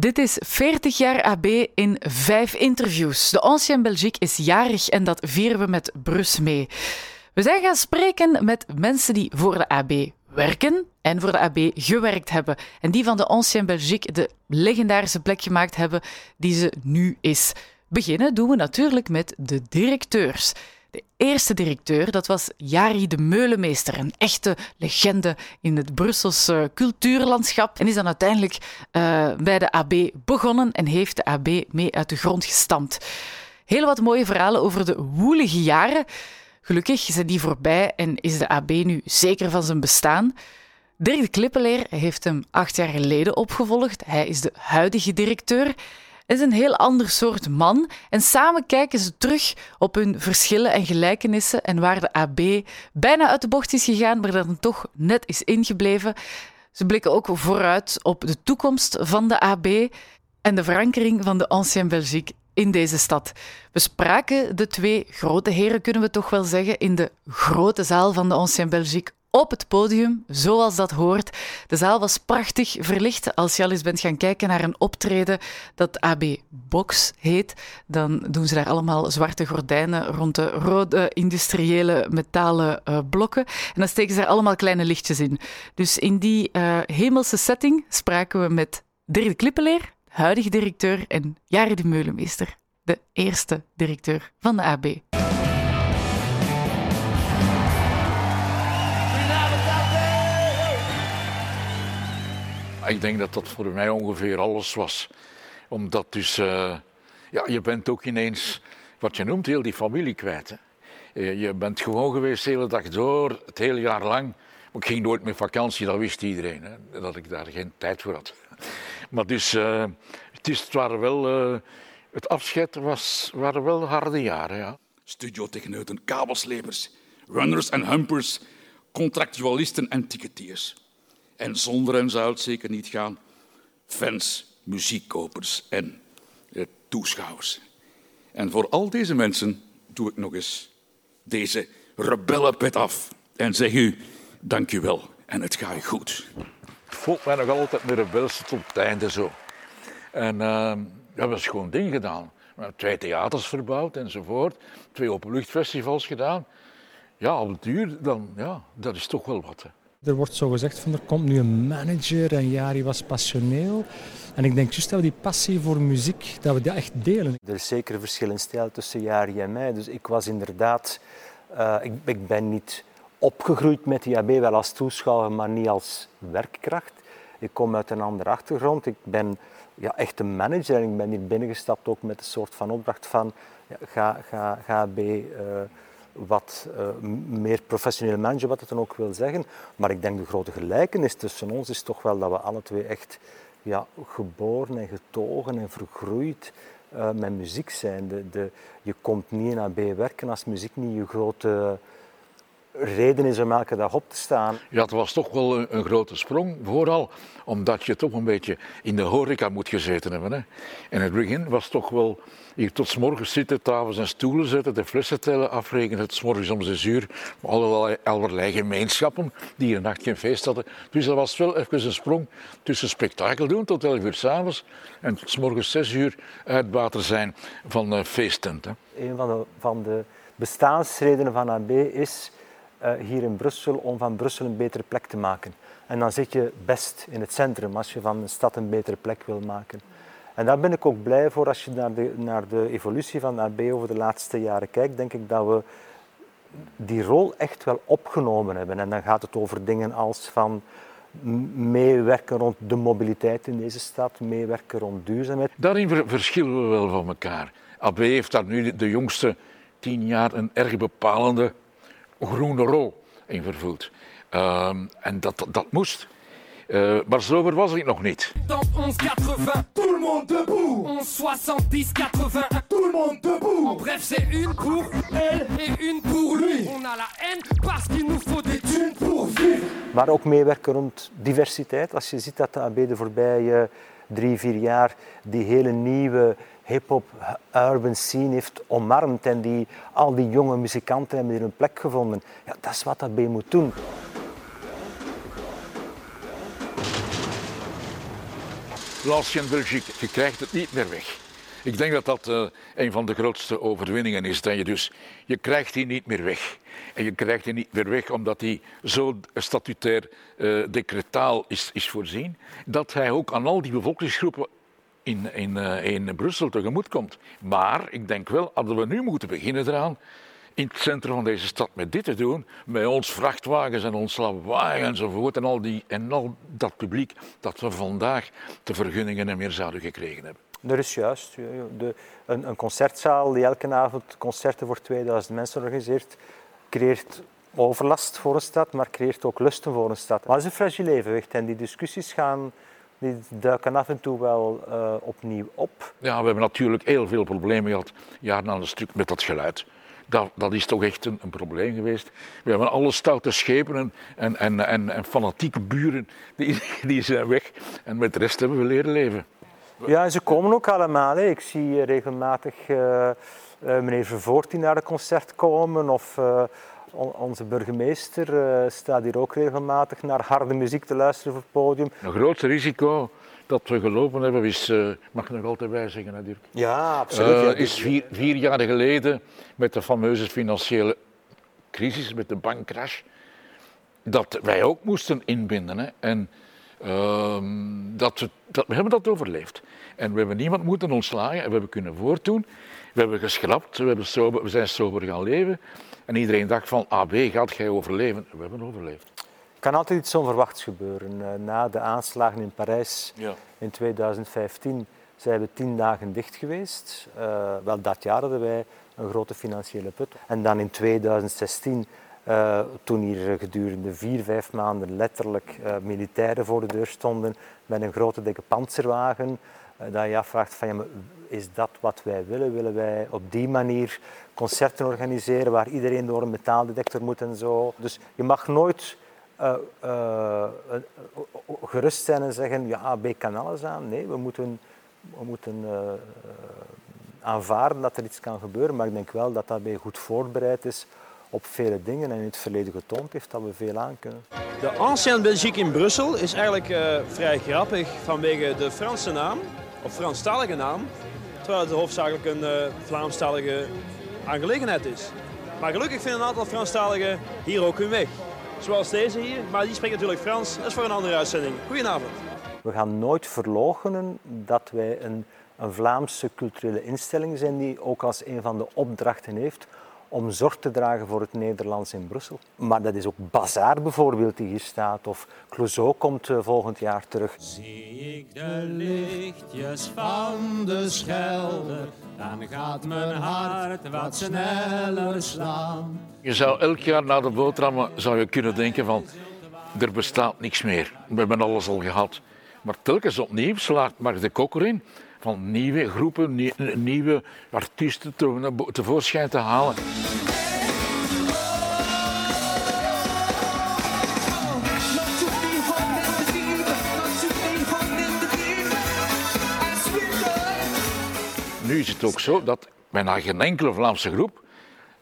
Dit is 40 jaar AB in vijf interviews. De Ancien Belgique is jarig en dat vieren we met Brus mee. We zijn gaan spreken met mensen die voor de AB werken en voor de AB gewerkt hebben. En die van de Ancien Belgique de legendarische plek gemaakt hebben die ze nu is. Beginnen doen we natuurlijk met de directeurs. De eerste directeur, dat was Jari de Meulemeester, een echte legende in het Brusselse cultuurlandschap. En is dan uiteindelijk uh, bij de AB begonnen en heeft de AB mee uit de grond gestampt. Heel wat mooie verhalen over de woelige jaren. Gelukkig zijn die voorbij en is de AB nu zeker van zijn bestaan. Dirk de Klippeleer heeft hem acht jaar geleden opgevolgd. Hij is de huidige directeur is een heel ander soort man. En samen kijken ze terug op hun verschillen en gelijkenissen en waar de AB bijna uit de bocht is gegaan, maar dan toch net is ingebleven. Ze blikken ook vooruit op de toekomst van de AB en de verankering van de Ancien Belgique in deze stad. We spraken de twee grote heren, kunnen we toch wel zeggen, in de grote zaal van de Ancien Belgique op het podium, zoals dat hoort. De zaal was prachtig verlicht. Als je al eens bent gaan kijken naar een optreden dat AB Box heet, dan doen ze daar allemaal zwarte gordijnen rond de rode industriële metalen uh, blokken. En dan steken ze er allemaal kleine lichtjes in. Dus in die uh, hemelse setting spraken we met Dirk Klippeleer, huidige directeur, en Jari de Meulemeester, de eerste directeur van de AB. Ik denk dat dat voor mij ongeveer alles was. Omdat dus, uh, ja, je bent ook ineens, wat je noemt, heel die familie kwijt. Je bent gewoon geweest de hele dag door, het hele jaar lang. ik ging nooit met vakantie, dat wist iedereen, hè, dat ik daar geen tijd voor had. Maar dus, uh, het, is, het waren wel, uh, het afscheid was, waren wel harde jaren, ja. Studiotechneuten, kabelslepers, runners en humpers, contractualisten en ticketiers. En zonder hen zou het zeker niet gaan. Fans, muziekkopers en eh, toeschouwers. En voor al deze mensen doe ik nog eens deze rebellenpet af en zeg u dank u wel en het gaat goed. Ik voel mij nog altijd een rebelse tot het einde zo. En we hebben gewoon ding gedaan. We hebben twee theaters verbouwd enzovoort. Twee openluchtfestivals gedaan. Ja, op het duur, dan, ja, dat is toch wel wat. Er wordt zo gezegd van er komt nu een manager en Jari was passioneel. En ik denk juist dat we die passie voor muziek, dat we dat echt delen. Er is zeker een verschil in stijl tussen Jari en mij. Dus ik was inderdaad, uh, ik, ik, ben niet opgegroeid met die AB, wel als toeschouwer, maar niet als werkkracht. Ik kom uit een andere achtergrond. Ik ben ja, echt een manager en ik ben hier binnengestapt ook met een soort van opdracht van ja, ga, ga, ga AB... Uh, wat uh, meer professioneel manager, wat het dan ook wil zeggen. Maar ik denk de grote gelijkenis tussen ons is toch wel dat we alle twee echt ja, geboren en getogen en vergroeid uh, met muziek zijn. De, de, je komt niet naar B werken als muziek niet je grote reden is om elke dag op te staan. Ja, het was toch wel een, een, grote sprong. Vooral omdat je toch een beetje in de horeca moet gezeten hebben. Hè. In het begin was toch wel hier tot morgens zitten, tafels en stoelen zetten, de flessen tellen, afrekenen, het morgens om zes uur. Allerlei, allerlei gemeenschappen die een nacht geen feest hadden. Dus dat was wel even een sprong tussen spektakel doen tot elf uur s'avonds en s morgens zes uur uitbater zijn van uh, feesttent. Een van de, van de bestaansredenen van AB is hier in Brussel om van Brussel een betere plek te maken. En dan zit je best in het centrum als je van een stad een betere plek wil maken. En daar ben ik ook blij voor als je naar de, naar de evolutie van AB over de laatste jaren kijkt. Denk ik dat we die rol echt wel opgenomen hebben. En dan gaat het over dingen als van meewerken rond de mobiliteit in deze stad, meewerken rond duurzaamheid. Daarin verschillen we wel van elkaar. AB heeft daar nu de jongste tien jaar een erg bepalende groene rol in vervuld. Um, en dat, dat moest. Uh, maar zover was ik nog niet. Dans 1180, tout le monde debout. 1170, 80, tout le monde debout. En bref, c'est une pour elle et une pour lui. On a la haine parce qu'il nous faut des thunes pour vivre. Maar ook meewerken rond diversiteit. Als je ziet dat de AB de voorbije drie, vier jaar die hele nieuwe hip-hop urban scene heeft omarmd en die al die jonge muzikanten hebben hier een plek gevonden. Ja, dat is wat AB moet doen. L'Ancien Belgique, je krijgt het niet meer weg. Ik denk dat dat uh, een van de grootste overwinningen is. Dat je dus, je krijgt die niet meer weg. En je krijgt die niet meer weg omdat hij zo statutair uh, decretaal is, is voorzien. Dat hij ook aan al die bevolkingsgroepen in, in, uh, in Brussel tegemoet komt. Maar ik denk wel, hadden we nu moeten beginnen eraan in het centrum van deze stad met dit te doen, met ons vrachtwagens en ons lawaai enzovoort en al, die, en al dat publiek dat we vandaag de vergunningen en meer zouden gekregen hebben. Dat is juist. De, een, een, concertzaal die elke avond concerten voor 2000 mensen organiseert, creëert overlast voor een stad, maar creëert ook lusten voor een stad. Maar het is een fragiel evenwicht en die discussies gaan, die duiken af en toe wel uh, opnieuw op. Ja, we hebben natuurlijk heel veel problemen gehad, jaren aan een stuk, met dat geluid. Dat, dat, is toch echt een, een, probleem geweest. We hebben alle stoute schepen en, en, en, en fanatieke buren, die, die zijn weg. En met de rest hebben we leren leven. Ja, ze komen ook allemaal. Hè. Ik zie regelmatig uh, uh, meneer Vervoort naar een concert komen. Of uh, onze burgemeester staat hier ook regelmatig naar harde muziek te luisteren op het podium. Een groot risico dat we gelopen hebben is, mag ik nog altijd bij zeggen, hè, Dirk? Ja, absoluut. Is vier, vier jaar geleden met de fameuze financiële crisis, met de bankcrash, dat wij ook moesten inbinden. Hè. En dat we, dat, we hebben dat overleefd. En we hebben niemand moeten ontslagen en we hebben kunnen voortdoen. We hebben geschrapt, we, hebben sober, we zijn sober gaan leven. En iedereen dacht van, AB, gaat jij overleven? We hebben overleefd. Er kan altijd iets onverwachts gebeuren. Eh, na de aanslagen in Parijs ja. in 2015 zijn we tien dagen dicht geweest. Uh, wel, dat jaar hadden wij een grote financiële put. En dan in 2016 uh, toen hier gedurende vier, vijf maanden letterlijk uh, militairen voor de deur stonden met een grote dikke panzerwagen, uh, dat je afvraagt van ja, is dat wat wij willen? Willen wij op die manier concerten organiseren waar iedereen door een metaaldetector moet en zo? Dus je mag nooit gerust zijn en zeggen ja, AB kan alles aan. Nee, we moeten, we moeten aanvaarden dat er iets kan gebeuren, maar ik denk wel dat AB goed voorbereid is op vele dingen en in het verleden getoond heeft dat we veel aan kunnen. De Ancien Belgique in Brussel is eigenlijk uh, vrij grappig vanwege de Franse naam, of Franstalige naam, terwijl het hoofdzakelijk een uh, Vlaamstalige aangelegenheid is. Maar gelukkig vinden een aantal Franstaligen hier ook hun weg. Zoals deze hier, maar die spreekt natuurlijk Frans. Dat is voor een andere uitzending. Goedenavond. We gaan nooit verloochenen dat wij een, een Vlaamse culturele instelling zijn die ook als een van de opdrachten heeft om zorg te dragen voor het Nederlands in Brussel. Maar dat is ook Bazaar bijvoorbeeld die hier staat, of Clouseau komt uh, volgend jaar terug. Zie ik de lichtjes van de Schelde, dan gaat mijn hart wat sneller slaan. Je zou elk jaar na de boterhammen zou je kunnen denken van, er bestaat niks meer. We hebben alles al gehad. Maar telkens opnieuw slaat Mark de Kok erin van nieuwe groepen, nieuwe artiesten tevoorschijn te halen. Nu is het ook zo dat bijna geen enkele Vlaamse groep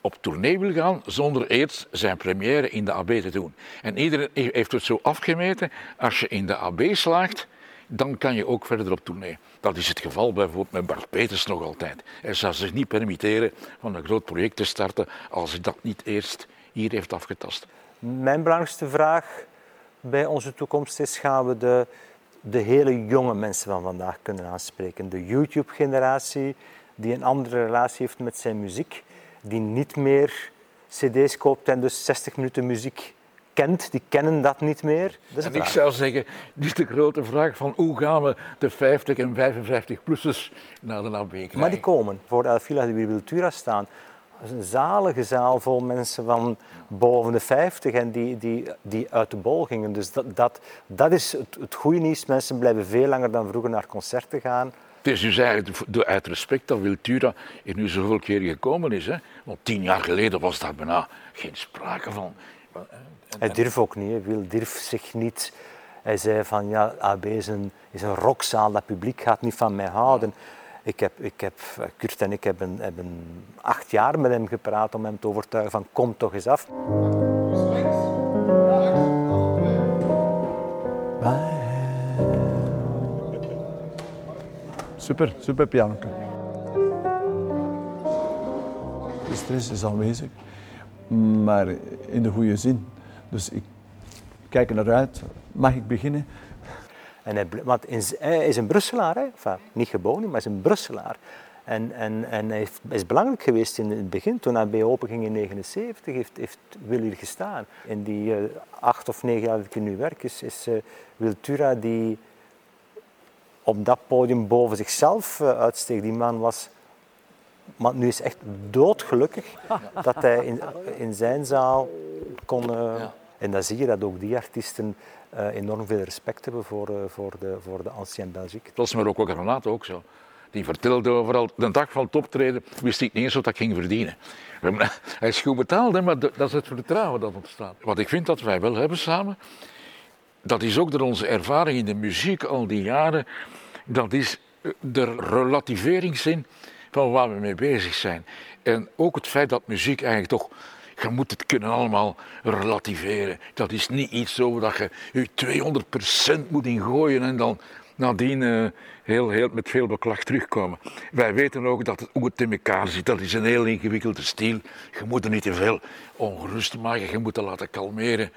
op tournee wil gaan zonder eerst zijn première in de AB te doen. En iedereen heeft het zo afgemeten, als je in de AB slaagt, dan kan je ook verder op tournee. Dat is het geval bijvoorbeeld met Bart Peters nog altijd. Hij zou zich niet permitteren van een groot project te starten als hij dat niet eerst hier heeft afgetast. Mijn belangrijkste vraag bij onze toekomst is: gaan we de, de hele jonge mensen van vandaag kunnen aanspreken? De YouTube-generatie die een andere relatie heeft met zijn muziek, die niet meer CD's koopt en dus 60 minuten muziek kent, die kennen dat niet meer. Dat en ik zou zeggen, dit is de grote vraag van hoe gaan we de 50 en 55-plussers naar de AB krijgen. Maar die komen voor de Villa de Virbiltura staan. Dat is een zalige zaal vol mensen van boven de 50 en die, die, die uit de bol gingen. Dus dat, dat, dat is het, het goede nieuws. Mensen blijven veel langer dan vroeger naar concerten gaan. Het is dus eigenlijk uit respect dat Wiltura er nu zoveel keer gekomen is. Hè? Want tien jaar geleden was daar bijna geen sprake van. Hij durft ook niet, hij wil durf zich niet. Hij zei van ja, AB is een, is een rockzaal, dat publiek gaat niet van mij houden. Ik heb, ik heb, Kurt en ik hebben, hebben acht jaar met hem gepraat om hem te overtuigen van kom toch eens af. super, super piano. De stress is aanwezig, maar in de goede zin. Dus ik kijk er naar uit. Mag ik beginnen? En hij, want hij is een Brusselaar, hè? Enfin, niet geboren, maar hij is een Brusselaar. En, en, en hij is belangrijk geweest in het begin. Toen AB openging in 1979, heeft, heeft Wil hier gestaan. In die uh, acht of negen jaar dat ik nu werk, is, is uh, Wiltura die op dat podium boven zichzelf uh, uitsteeg. Die man was... Maar nu is echt doodgelukkig dat hij in, in zijn zaal kon... Ja. En dan zie je dat ook die artiesten enorm veel respect hebben voor, voor, de, voor de Ancien Belgique. Dat was Marokko Granat ook zo. Die vertelde overal, de dag van het optreden wist ik niet eens wat ik ging verdienen. Hij is goed betaald, maar dat is het vertrouwen dat ontstaat. Wat ik vind dat wij wel hebben samen, dat is ook door onze ervaring in de muziek al die jaren, dat is de relativeringszin van waar we mee bezig zijn. En ook het feit dat muziek eigenlijk toch je moet het kunnen allemaal relativeren. Dat is niet iets zo dat je je 200% moet ingooien en dan nadien uh, heel, heel, met veel beklag terugkomen. Wij weten ook dat het, hoe het in elkaar zit. Dat is een heel ingewikkelde stijl. Je moet er niet te veel ongerust maken, je moet het laten kalmeren.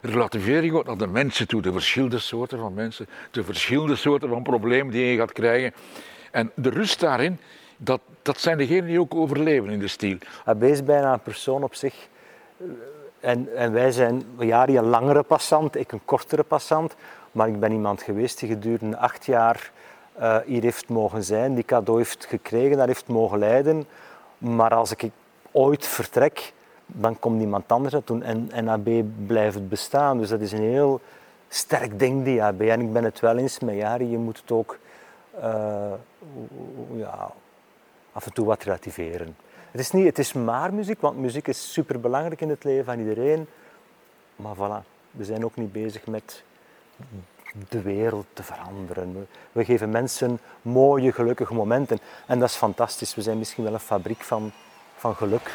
Relativering ook naar de mensen toe, de verschillende soorten van mensen, de verschillende soorten van problemen die je gaat krijgen. En de rust daarin, dat, dat zijn degenen die ook overleven in de stijl. Hij is bijna een persoon op zich. En, en wij zijn ja, een langere passant, ik een kortere passant. Maar ik ben iemand geweest die gedurende acht jaar uh, hier heeft mogen zijn, die cadeau heeft gekregen, daar heeft mogen leiden. Maar als ik ooit vertrek, dan komt iemand anders naartoe en, en AB blijft bestaan. Dus dat is een heel sterk ding, die AB. En ik ben het wel eens met Jari, je moet het ook uh, ja, af en toe wat relativeren. Het is, niet, het is maar muziek, want muziek is superbelangrijk in het leven van iedereen. Maar voilà, we zijn ook niet bezig met de wereld te veranderen. We geven mensen mooie, gelukkige momenten. En dat is fantastisch. We zijn misschien wel een fabriek van, van geluk.